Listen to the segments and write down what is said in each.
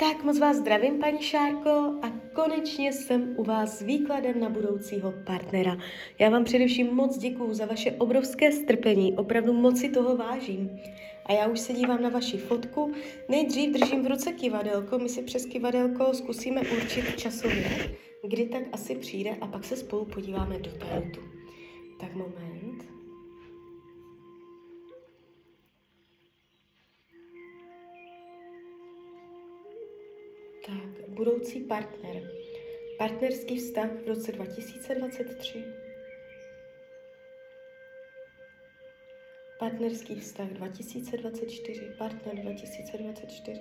Tak moc vás zdravím, paní Šárko, a konečně jsem u vás s výkladem na budoucího partnera. Já vám především moc děkuju za vaše obrovské strpení, opravdu moc si toho vážím. A já už se dívám na vaši fotku. Nejdřív držím v ruce kivadelko, my si přes kivadelko zkusíme určit časově, kdy tak asi přijde a pak se spolu podíváme do tarotu. Tak moment. Tak, budoucí partner. Partnerský vztah v roce 2023. Partnerský vztah 2024. Partner 2024.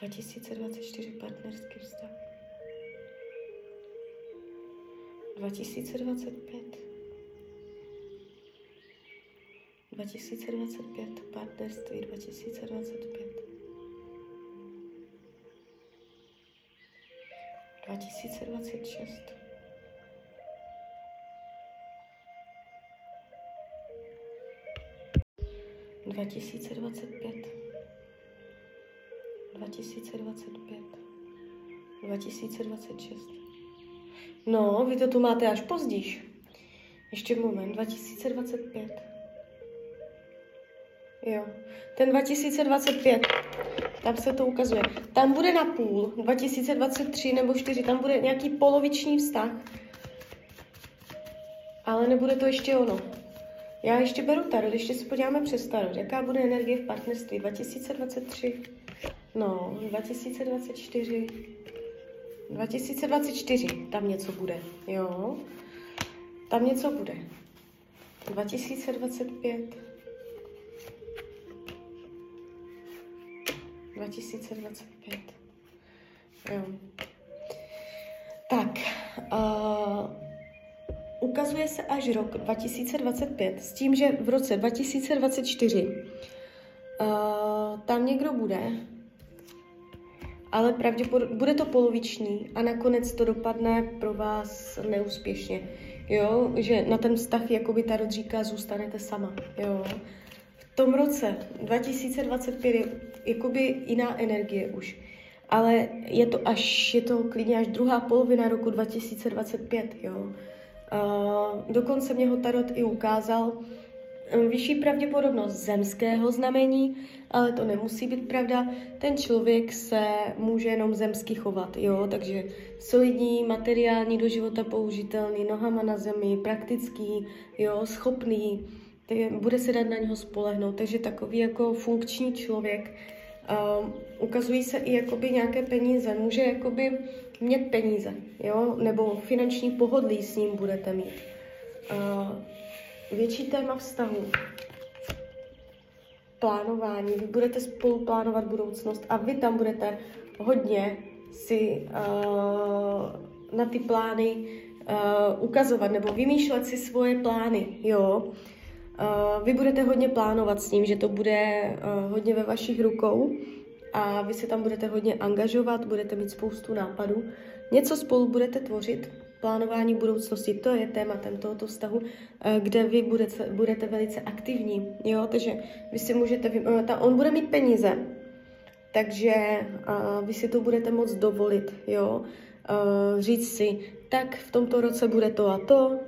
Dvacet dvacet čtyři partnerský vztah. 2025. 2025, partnerství 2025. 2026. Dva tisíce dvacet pět, dva tisíce dvacet pět, dva tisíce dvacet šest. No, vy to tu máte až pozdíž. Ještě moment, 2025. Jo. Ten 2025, tam se to ukazuje. Tam bude na půl, 2023 nebo 4, tam bude nějaký poloviční vztah. Ale nebude to ještě ono. Já ještě beru tarot, ještě se podíváme přes tarot. Jaká bude energie v partnerství 2023? No, 2024. 2024, tam něco bude, jo? Tam něco bude. 2025. 2025. Jo. Tak, uh, ukazuje se až rok 2025 s tím, že v roce 2024 uh, tam někdo bude, ale pravděpodobně bude to poloviční a nakonec to dopadne pro vás neúspěšně. Jo, že na ten vztah, jakoby ta říká, zůstanete sama. Jo tom roce 2025 je jakoby jiná energie už. Ale je to až, je to klidně až druhá polovina roku 2025, jo. Dokonce mě ho Tarot i ukázal um, vyšší pravděpodobnost zemského znamení, ale to nemusí být pravda. Ten člověk se může jenom zemsky chovat, jo, takže solidní, materiální, do života použitelný, nohama na zemi, praktický, jo, schopný, bude se dát na něho spolehnout, takže takový jako funkční člověk. Uh, ukazují se i jakoby nějaké peníze, může jakoby mít peníze, jo, nebo finanční pohodlí s ním budete mít. Uh, větší téma vztahu, plánování, vy budete spolu plánovat budoucnost a vy tam budete hodně si uh, na ty plány uh, ukazovat nebo vymýšlet si svoje plány, jo. Uh, vy budete hodně plánovat s ním, že to bude uh, hodně ve vašich rukou a vy se tam budete hodně angažovat, budete mít spoustu nápadů. Něco spolu budete tvořit, plánování budoucnosti, to je tématem tohoto vztahu, uh, kde vy budete, budete velice aktivní, jo, takže vy si můžete, ta, on bude mít peníze, takže uh, vy si to budete moct dovolit, jo, uh, říct si, tak v tomto roce bude to a to,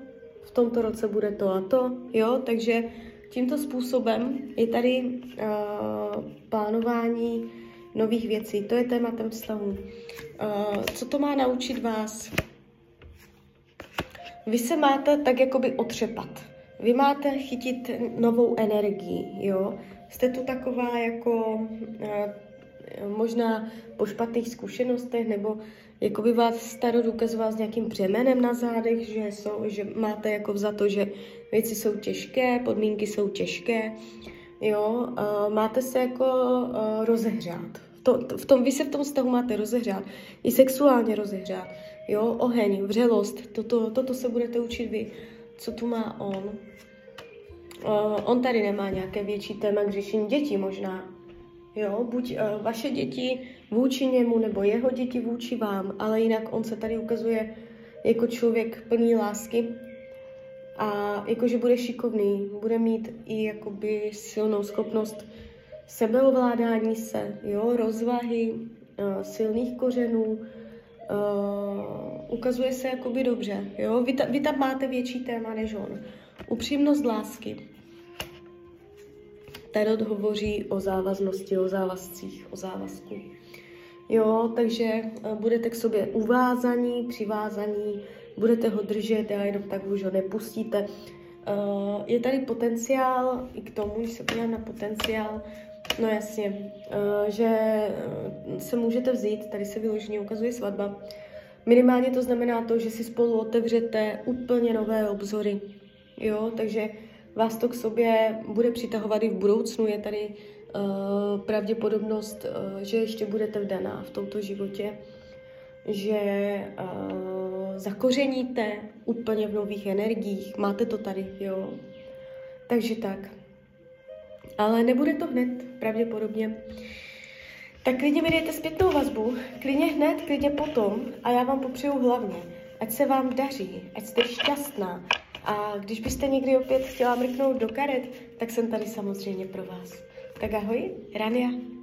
v tomto roce bude to a to, jo, takže tímto způsobem je tady uh, plánování nových věcí. To je tématem vztahu. Uh, co to má naučit vás? Vy se máte tak jakoby otřepat. Vy máte chytit novou energii, jo. Jste tu taková jako uh, možná po špatných zkušenostech nebo jako by vás staro ukazoval s nějakým břemenem na zádech, že, jsou, že máte jako za to, že věci jsou těžké, podmínky jsou těžké, jo, máte se jako uh, rozehřát. To, to, v tom, vy se v tom vztahu máte rozehřát, i sexuálně rozehřát, jo, oheň, vřelost, toto, toto se budete učit vy. Co tu má on? Uh, on tady nemá nějaké větší téma k řešení dětí možná, Jo, buď uh, vaše děti vůči němu, nebo jeho děti vůči vám, ale jinak on se tady ukazuje jako člověk plný lásky. a jakože bude šikovný, bude mít i jakoby silnou schopnost sebeovládání se, jo, rozvahy, uh, silných kořenů, uh, ukazuje se jakoby dobře, jo, vy, ta, vy tam máte větší téma než on. Upřímnost lásky. Tarot hovoří o závaznosti, o závazcích, o závazku. Jo, takže uh, budete k sobě uvázaní, přivázaní, budete ho držet a jenom tak už ho nepustíte. Uh, je tady potenciál, i k tomu, když se podívám na potenciál, no jasně, uh, že se můžete vzít, tady se vyloženě ukazuje svatba. Minimálně to znamená to, že si spolu otevřete úplně nové obzory. Jo, takže vás to k sobě bude přitahovat i v budoucnu. Je tady uh, pravděpodobnost, uh, že ještě budete vdaná v tomto životě, že uh, zakořeníte úplně v nových energiích. Máte to tady, jo. Takže tak. Ale nebude to hned, pravděpodobně. Tak klidně mi dejte zpětnou vazbu, klidně hned, klidně potom a já vám popřeju hlavně, ať se vám daří, ať jste šťastná, a když byste někdy opět chtěla mrknout do karet, tak jsem tady samozřejmě pro vás. Tak ahoj, Rania.